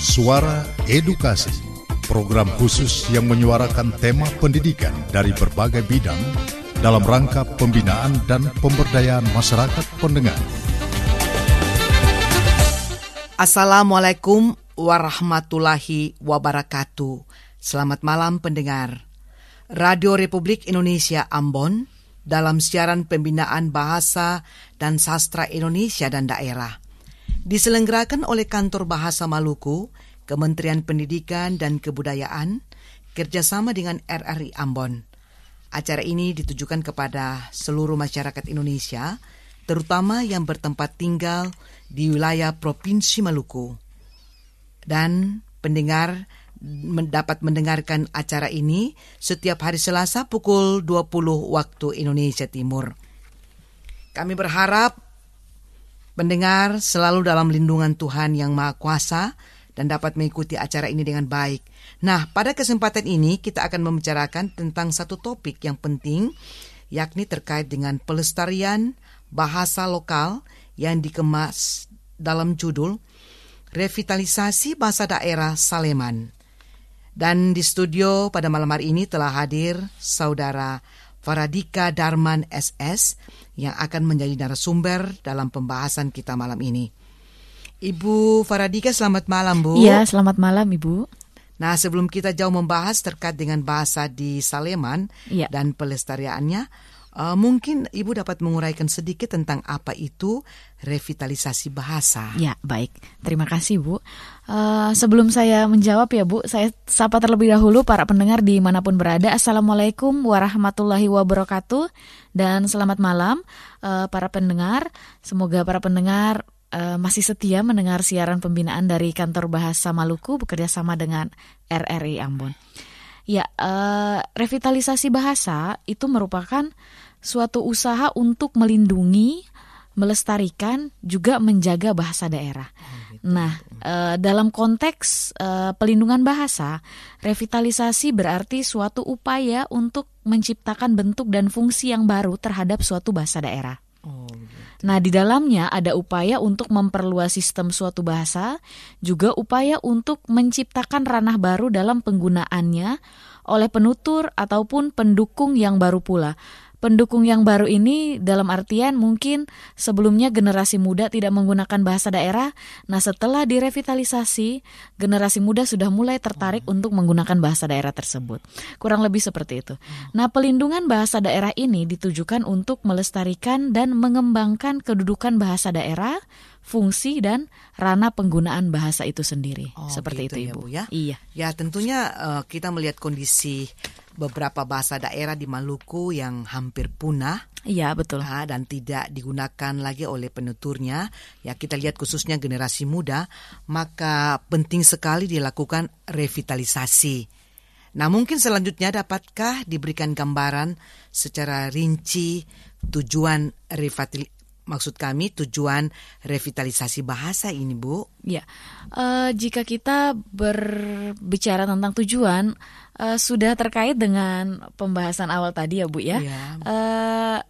Suara Edukasi, program khusus yang menyuarakan tema pendidikan dari berbagai bidang dalam rangka pembinaan dan pemberdayaan masyarakat pendengar. Assalamualaikum warahmatullahi wabarakatuh. Selamat malam pendengar. Radio Republik Indonesia Ambon dalam siaran pembinaan bahasa dan sastra Indonesia dan daerah. Diselenggarakan oleh Kantor Bahasa Maluku, Kementerian Pendidikan dan Kebudayaan, kerjasama dengan RRI Ambon. Acara ini ditujukan kepada seluruh masyarakat Indonesia, terutama yang bertempat tinggal di wilayah Provinsi Maluku. Dan pendengar dapat mendengarkan acara ini setiap hari Selasa pukul 20 waktu Indonesia Timur. Kami berharap pendengar selalu dalam lindungan Tuhan yang Maha Kuasa dan dapat mengikuti acara ini dengan baik. Nah, pada kesempatan ini kita akan membicarakan tentang satu topik yang penting yakni terkait dengan pelestarian bahasa lokal yang dikemas dalam judul Revitalisasi Bahasa Daerah Saleman. Dan di studio pada malam hari ini telah hadir saudara Faradika Darman SS yang akan menjadi narasumber dalam pembahasan kita malam ini. Ibu Faradika selamat malam Bu. Iya selamat malam Ibu. Nah sebelum kita jauh membahas terkait dengan bahasa di Saleman ya. dan pelestariannya, uh, mungkin Ibu dapat menguraikan sedikit tentang apa itu revitalisasi bahasa. Ya baik, terima kasih Bu. Uh, sebelum saya menjawab ya Bu, saya sapa terlebih dahulu para pendengar di mana pun berada. Assalamualaikum warahmatullahi wabarakatuh dan selamat malam uh, para pendengar. Semoga para pendengar uh, masih setia mendengar siaran pembinaan dari Kantor Bahasa Maluku bekerja sama dengan RRI Ambon. Ya, uh, revitalisasi bahasa itu merupakan suatu usaha untuk melindungi melestarikan juga menjaga bahasa daerah. Oh, gitu. Nah, e, dalam konteks e, pelindungan bahasa, revitalisasi berarti suatu upaya untuk menciptakan bentuk dan fungsi yang baru terhadap suatu bahasa daerah. Oh. Nah, di dalamnya ada upaya untuk memperluas sistem suatu bahasa, juga upaya untuk menciptakan ranah baru dalam penggunaannya oleh penutur ataupun pendukung yang baru pula pendukung yang baru ini dalam artian mungkin sebelumnya generasi muda tidak menggunakan bahasa daerah. Nah, setelah direvitalisasi, generasi muda sudah mulai tertarik hmm. untuk menggunakan bahasa daerah tersebut. Kurang lebih seperti itu. Hmm. Nah, pelindungan bahasa daerah ini ditujukan untuk melestarikan dan mengembangkan kedudukan bahasa daerah, fungsi dan ranah penggunaan bahasa itu sendiri. Oh, Seperti gitu itu, ya, Ibu. Ya, Iya. Ya, tentunya uh, kita melihat kondisi beberapa bahasa daerah di Maluku yang hampir punah. Iya betul. Ha, dan tidak digunakan lagi oleh penuturnya. Ya kita lihat khususnya generasi muda, maka penting sekali dilakukan revitalisasi. Nah mungkin selanjutnya dapatkah diberikan gambaran secara rinci tujuan revitalisasi maksud kami tujuan revitalisasi bahasa ini, Bu? Ya, uh, jika kita berbicara tentang tujuan, uh, sudah terkait dengan pembahasan awal tadi ya, Bu ya. ya. Uh,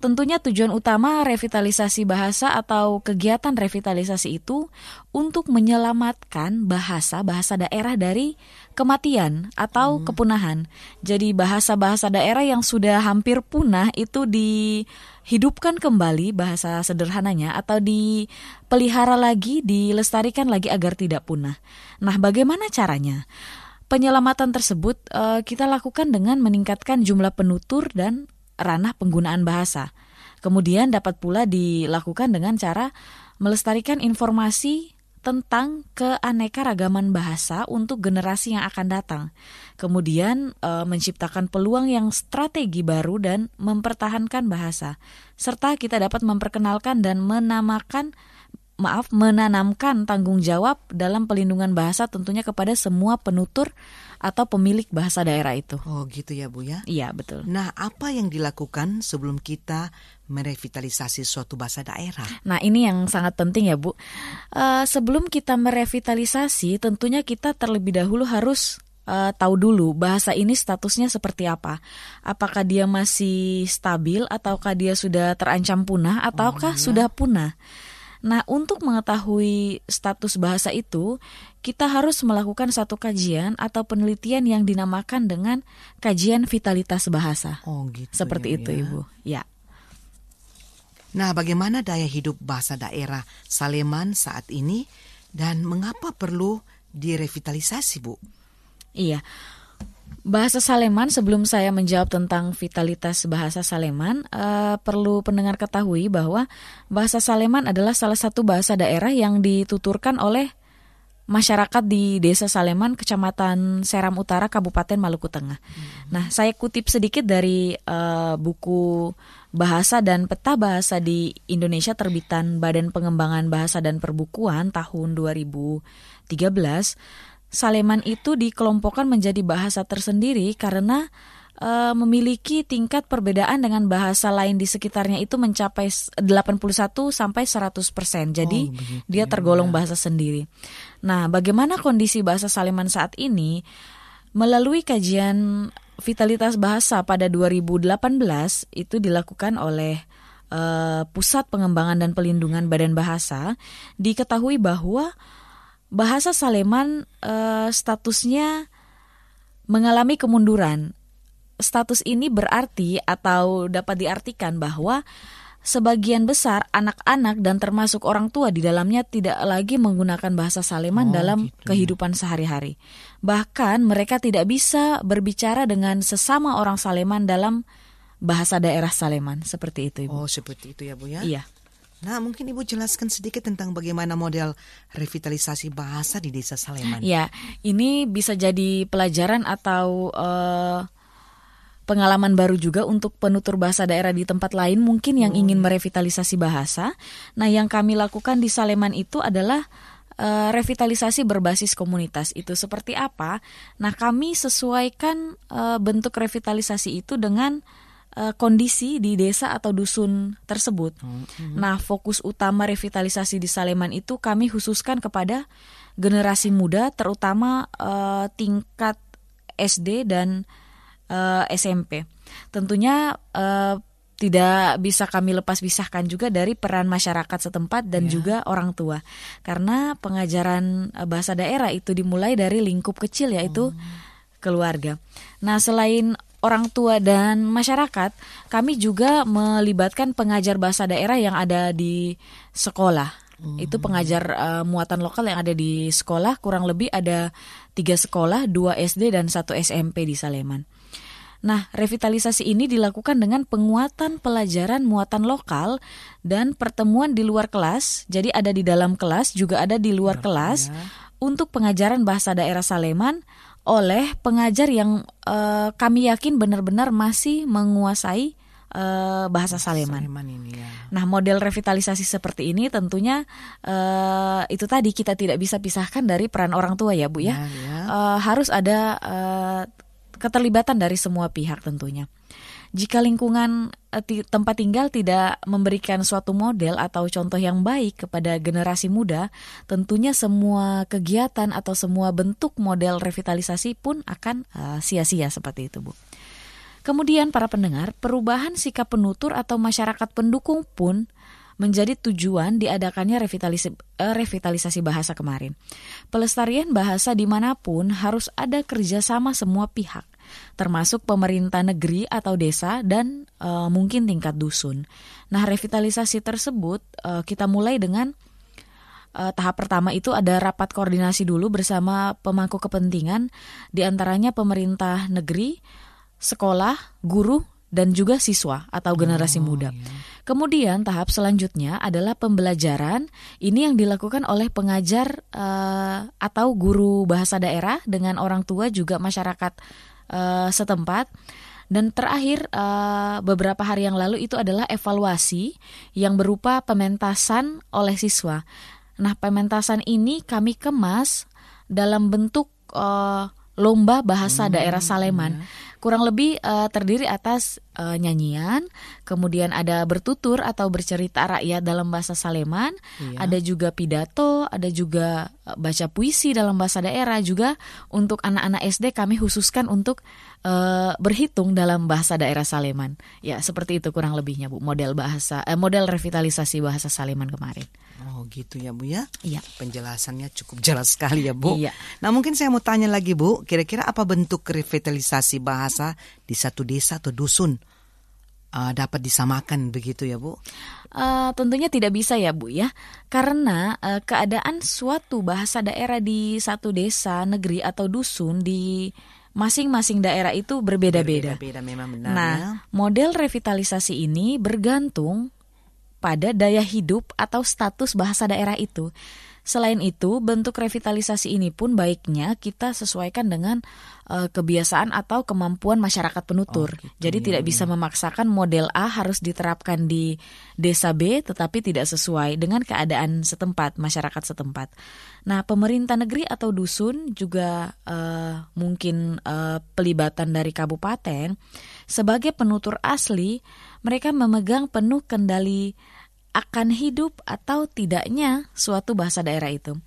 Tentunya tujuan utama revitalisasi bahasa atau kegiatan revitalisasi itu untuk menyelamatkan bahasa-bahasa daerah dari kematian atau hmm. kepunahan. Jadi bahasa-bahasa daerah yang sudah hampir punah itu dihidupkan kembali bahasa sederhananya atau dipelihara lagi, dilestarikan lagi agar tidak punah. Nah, bagaimana caranya? Penyelamatan tersebut uh, kita lakukan dengan meningkatkan jumlah penutur dan ranah penggunaan bahasa. Kemudian dapat pula dilakukan dengan cara melestarikan informasi tentang keanekaragaman bahasa untuk generasi yang akan datang. Kemudian e, menciptakan peluang yang strategi baru dan mempertahankan bahasa. Serta kita dapat memperkenalkan dan menamakan maaf menanamkan tanggung jawab dalam pelindungan bahasa tentunya kepada semua penutur atau pemilik bahasa daerah itu. Oh gitu ya Bu ya? Iya betul. Nah apa yang dilakukan sebelum kita merevitalisasi suatu bahasa daerah? Nah ini yang sangat penting ya Bu. Uh, sebelum kita merevitalisasi tentunya kita terlebih dahulu harus uh, tahu dulu bahasa ini statusnya seperti apa. Apakah dia masih stabil ataukah dia sudah terancam punah ataukah oh, iya. sudah punah. Nah, untuk mengetahui status bahasa itu, kita harus melakukan satu kajian atau penelitian yang dinamakan dengan kajian vitalitas bahasa. Oh, gitu. Seperti ya, itu, ya. Ibu. Ya. Nah, bagaimana daya hidup bahasa daerah Saleman saat ini dan mengapa perlu direvitalisasi, Bu? Iya. Bahasa Saleman sebelum saya menjawab tentang vitalitas bahasa Saleman uh, perlu pendengar ketahui bahwa bahasa Saleman adalah salah satu bahasa daerah yang dituturkan oleh masyarakat di Desa Saleman, Kecamatan Seram Utara, Kabupaten Maluku Tengah. Hmm. Nah, saya kutip sedikit dari uh, buku Bahasa dan Peta Bahasa di Indonesia terbitan Badan Pengembangan Bahasa dan Perbukuan tahun 2013 Saleman itu dikelompokkan menjadi bahasa tersendiri karena uh, memiliki tingkat perbedaan dengan bahasa lain di sekitarnya itu mencapai 81 sampai 100 persen. Jadi oh, dia tergolong ya. bahasa sendiri. Nah, bagaimana kondisi bahasa Saleman saat ini? Melalui kajian vitalitas bahasa pada 2018 itu dilakukan oleh uh, Pusat Pengembangan dan Pelindungan Badan Bahasa, diketahui bahwa bahasa Saleman uh, statusnya mengalami kemunduran. Status ini berarti atau dapat diartikan bahwa sebagian besar anak-anak dan termasuk orang tua di dalamnya tidak lagi menggunakan bahasa Saleman oh, dalam gitu. Ya. kehidupan sehari-hari. Bahkan mereka tidak bisa berbicara dengan sesama orang Saleman dalam bahasa daerah Saleman seperti itu, Ibu. Oh, seperti itu ya, Bu ya. Iya. Nah, mungkin Ibu jelaskan sedikit tentang bagaimana model revitalisasi bahasa di Desa Saleman. Ya, ini bisa jadi pelajaran atau uh, pengalaman baru juga untuk penutur bahasa daerah di tempat lain mungkin yang ingin merevitalisasi bahasa. Nah, yang kami lakukan di Saleman itu adalah uh, revitalisasi berbasis komunitas. Itu seperti apa? Nah, kami sesuaikan uh, bentuk revitalisasi itu dengan uh, kondisi di desa atau dusun tersebut. Mm-hmm. Nah, fokus utama revitalisasi di Saleman itu kami khususkan kepada generasi muda, terutama uh, tingkat SD dan uh, SMP. Tentunya uh, tidak bisa kami lepas pisahkan juga dari peran masyarakat setempat dan yeah. juga orang tua. Karena pengajaran bahasa daerah itu dimulai dari lingkup kecil yaitu oh. keluarga. Nah, selain orang tua dan masyarakat, kami juga melibatkan pengajar bahasa daerah yang ada di sekolah. Hmm. Itu pengajar uh, muatan lokal yang ada di sekolah, kurang lebih ada tiga sekolah, dua SD dan satu SMP di Saleman. Nah, revitalisasi ini dilakukan dengan penguatan pelajaran muatan lokal dan pertemuan di luar kelas. Jadi ada di dalam kelas, juga ada di luar kelas ya. untuk pengajaran bahasa daerah Saleman oleh pengajar yang uh, kami yakin benar-benar masih menguasai uh, bahasa Saleman. Saleman ini ya. Nah, model revitalisasi seperti ini tentunya uh, itu tadi kita tidak bisa pisahkan dari peran orang tua ya, Bu ya. ya, ya. Uh, harus ada uh, keterlibatan dari semua pihak tentunya. Jika lingkungan tempat tinggal tidak memberikan suatu model atau contoh yang baik kepada generasi muda, tentunya semua kegiatan atau semua bentuk model revitalisasi pun akan eh, sia-sia uh, seperti itu, Bu. Kemudian para pendengar, perubahan sikap penutur atau masyarakat pendukung pun menjadi tujuan diadakannya revitalisasi, uh, revitalisasi bahasa kemarin. Pelestarian bahasa di mana pun harus ada kerjasama semua pihak termasuk pemerintah negeri atau desa dan uh, mungkin tingkat dusun. Nah, revitalisasi tersebut uh, kita mulai dengan uh, tahap pertama itu ada rapat koordinasi dulu bersama pemangku kepentingan, di antaranya pemerintah negeri, sekolah, guru, dan juga siswa atau generasi oh, muda. Iya. Kemudian tahap selanjutnya adalah pembelajaran. Ini yang dilakukan oleh pengajar uh, atau guru bahasa daerah dengan orang tua juga masyarakat uh, setempat. Dan terakhir uh, beberapa hari yang lalu itu adalah evaluasi yang berupa pementasan oleh siswa. Nah, pementasan ini kami kemas dalam bentuk uh, lomba bahasa hmm, daerah Saleman. Ya. Kurang lebih uh, terdiri atas uh, nyanyian, kemudian ada bertutur atau bercerita rakyat dalam bahasa Saleman, iya. ada juga pidato, ada juga uh, baca puisi dalam bahasa daerah, juga untuk anak-anak SD kami khususkan untuk uh, berhitung dalam bahasa daerah Saleman. Ya, seperti itu kurang lebihnya Bu, model bahasa eh, model revitalisasi bahasa Saleman kemarin. Oh, gitu ya Bu ya? Iya. Penjelasannya cukup jelas sekali ya Bu. Iya. Nah, mungkin saya mau tanya lagi Bu, kira-kira apa bentuk revitalisasi bahasa di satu desa atau dusun? Uh, dapat disamakan begitu ya Bu? Uh, tentunya tidak bisa ya Bu ya, karena uh, keadaan suatu bahasa daerah di satu desa, negeri atau dusun di masing-masing daerah itu berbeda-beda. Berbeda memang benar. Nah, ya. model revitalisasi ini bergantung pada daya hidup atau status bahasa daerah itu. Selain itu, bentuk revitalisasi ini pun baiknya kita sesuaikan dengan uh, kebiasaan atau kemampuan masyarakat penutur. Oh, gitu, Jadi ya, tidak bisa memaksakan model A harus diterapkan di desa B tetapi tidak sesuai dengan keadaan setempat, masyarakat setempat. Nah, pemerintah negeri atau dusun juga uh, mungkin uh, pelibatan dari kabupaten sebagai penutur asli, mereka memegang penuh kendali akan hidup atau tidaknya suatu bahasa daerah itu.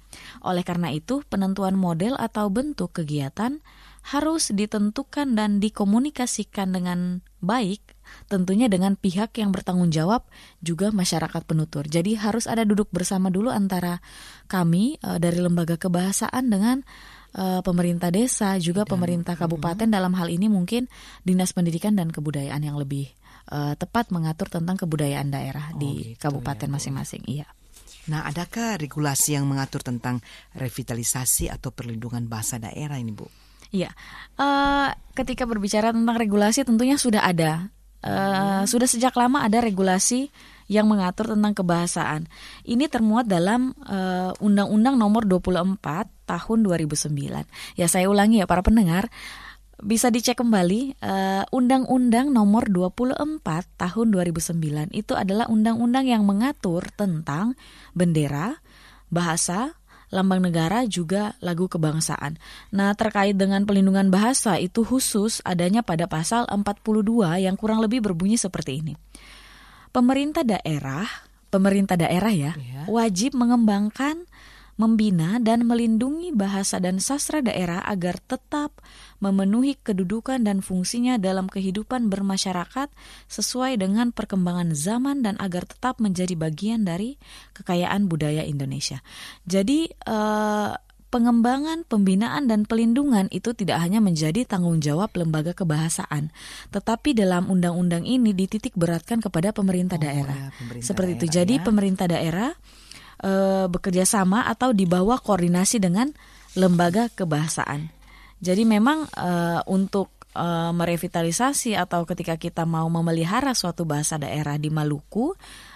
Oleh karena itu, penentuan model atau bentuk kegiatan harus ditentukan dan dikomunikasikan dengan baik, tentunya dengan pihak yang bertanggung jawab juga masyarakat penutur. Jadi harus ada duduk bersama dulu antara kami e, dari lembaga kebahasaan dengan e, pemerintah desa, juga pemerintah kabupaten dalam hal ini mungkin Dinas Pendidikan dan Kebudayaan yang lebih uh, tepat mengatur tentang kebudayaan daerah oh, di gitu kabupaten ya, masing-masing. Iya. Nah, adakah regulasi yang mengatur tentang revitalisasi atau perlindungan bahasa daerah ini, Bu? Iya, uh, ketika berbicara tentang regulasi tentunya sudah ada. Uh, hmm. Sudah sejak lama ada regulasi yang mengatur tentang kebahasaan. Ini termuat dalam Undang-Undang uh, Nomor 24 Tahun 2009. Ya saya ulangi ya para pendengar, bisa dicek kembali uh, Undang-Undang Nomor 24 Tahun 2009 itu adalah undang-undang yang mengatur tentang bendera, bahasa, lambang negara juga lagu kebangsaan. Nah, terkait dengan pelindungan bahasa itu khusus adanya pada pasal 42 yang kurang lebih berbunyi seperti ini. Pemerintah daerah, pemerintah daerah ya, ya. wajib mengembangkan membina dan melindungi bahasa dan sastra daerah agar tetap memenuhi kedudukan dan fungsinya dalam kehidupan bermasyarakat sesuai dengan perkembangan zaman dan agar tetap menjadi bagian dari kekayaan budaya Indonesia. Jadi eh, pengembangan, pembinaan, dan pelindungan itu tidak hanya menjadi tanggung jawab lembaga kebahasaan, tetapi dalam undang-undang ini dititik beratkan kepada pemerintah oh, daerah. Ya, pemerintah Seperti daerah, itu. Jadi ya. pemerintah daerah e, bekerja sama atau di bawah koordinasi dengan lembaga kebahasaan. Jadi memang e, untuk e, merevitalisasi atau ketika kita mau memelihara suatu bahasa daerah di Maluku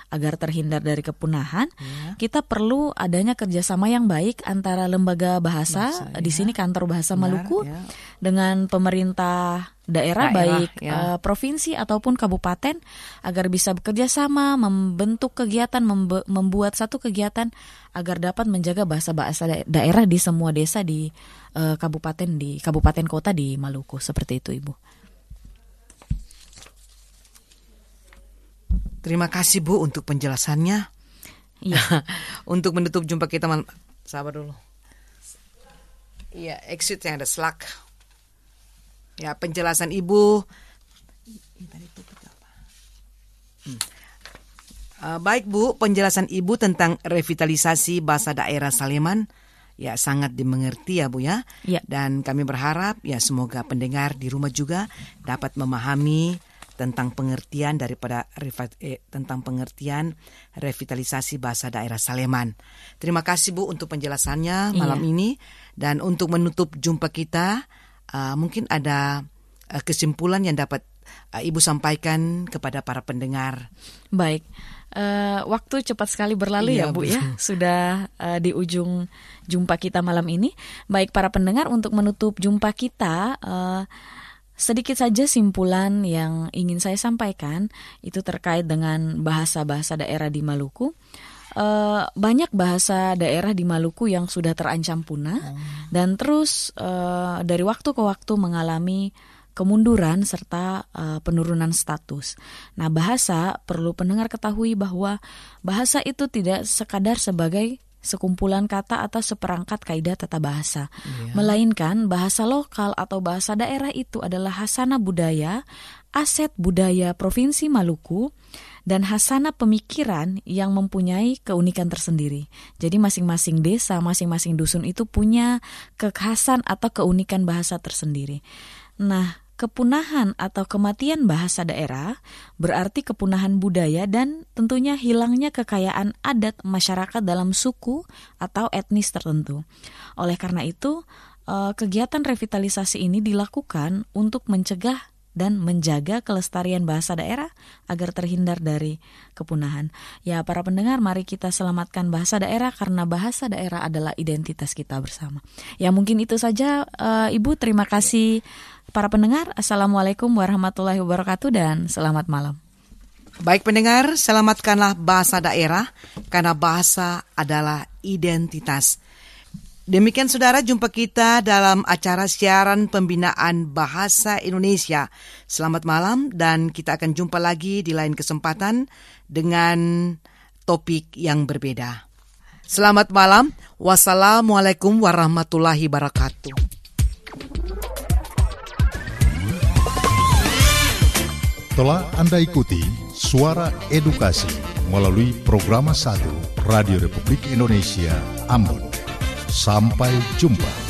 agar terhindar dari kepunahan, ya. kita perlu adanya kerjasama yang baik antara lembaga bahasa, bahasa di ya. sini kantor bahasa Benar, Maluku ya. dengan pemerintah daerah, daerah baik ya. uh, provinsi ataupun kabupaten agar bisa bekerja sama membentuk kegiatan membe membuat satu kegiatan agar dapat menjaga bahasa-bahasa daerah di semua desa di uh, kabupaten di kabupaten kota di Maluku seperti itu Ibu. Terima kasih Bu untuk penjelasannya. Iya. untuk menutup jumpa kita malam sabar dulu. Iya, exit yang ada slack. Ya, penjelasan Ibu. Hmm. Uh, baik Bu, penjelasan Ibu tentang revitalisasi bahasa daerah Saleman ya sangat dimengerti ya Bu ya. ya. Dan kami berharap ya semoga pendengar di rumah juga dapat memahami tentang pengertian daripada eh, tentang pengertian revitalisasi bahasa daerah Saleman. Terima kasih Bu untuk penjelasannya iya. malam ini dan untuk menutup jumpa kita uh, mungkin ada uh, kesimpulan yang dapat uh, Ibu sampaikan kepada para pendengar. Baik. Uh, waktu cepat sekali berlalu iya, ya Bu ya sudah uh, di ujung jumpa kita malam ini baik para pendengar untuk menutup jumpa kita uh, Sedikit saja simpulan yang ingin saya sampaikan itu terkait dengan bahasa-bahasa daerah di Maluku. Uh, banyak bahasa daerah di Maluku yang sudah terancam punah oh. dan terus uh, dari waktu ke waktu mengalami kemunduran serta uh, penurunan status. Nah, bahasa perlu pendengar ketahui bahwa bahasa itu tidak sekadar sebagai sekumpulan kata atau seperangkat kaidah tata bahasa, yeah. melainkan bahasa lokal atau bahasa daerah itu adalah hasana budaya, aset budaya Provinsi Maluku dan hasana pemikiran yang mempunyai keunikan tersendiri. Jadi masing-masing desa, masing-masing dusun itu punya kekhasan atau keunikan bahasa tersendiri. Nah, kepunahan atau kematian bahasa daerah berarti kepunahan budaya dan tentunya hilangnya kekayaan adat masyarakat dalam suku atau etnis tertentu. Oleh karena itu, eh, kegiatan revitalisasi ini dilakukan untuk mencegah dan menjaga kelestarian bahasa daerah agar terhindar dari kepunahan. Ya, para pendengar, mari kita selamatkan bahasa daerah karena bahasa daerah adalah identitas kita bersama. Ya, mungkin itu saja, uh, Ibu. Terima kasih, para pendengar. Assalamualaikum warahmatullahi wabarakatuh, dan selamat malam. Baik pendengar, selamatkanlah bahasa daerah karena bahasa adalah identitas. Demikian saudara jumpa kita dalam acara siaran pembinaan bahasa Indonesia. Selamat malam dan kita akan jumpa lagi di lain kesempatan dengan topik yang berbeda. Selamat malam. Wassalamualaikum warahmatullahi wabarakatuh. Telah Anda ikuti Suara Edukasi melalui program 1 Radio Republik Indonesia Ambon. Sampai jumpa.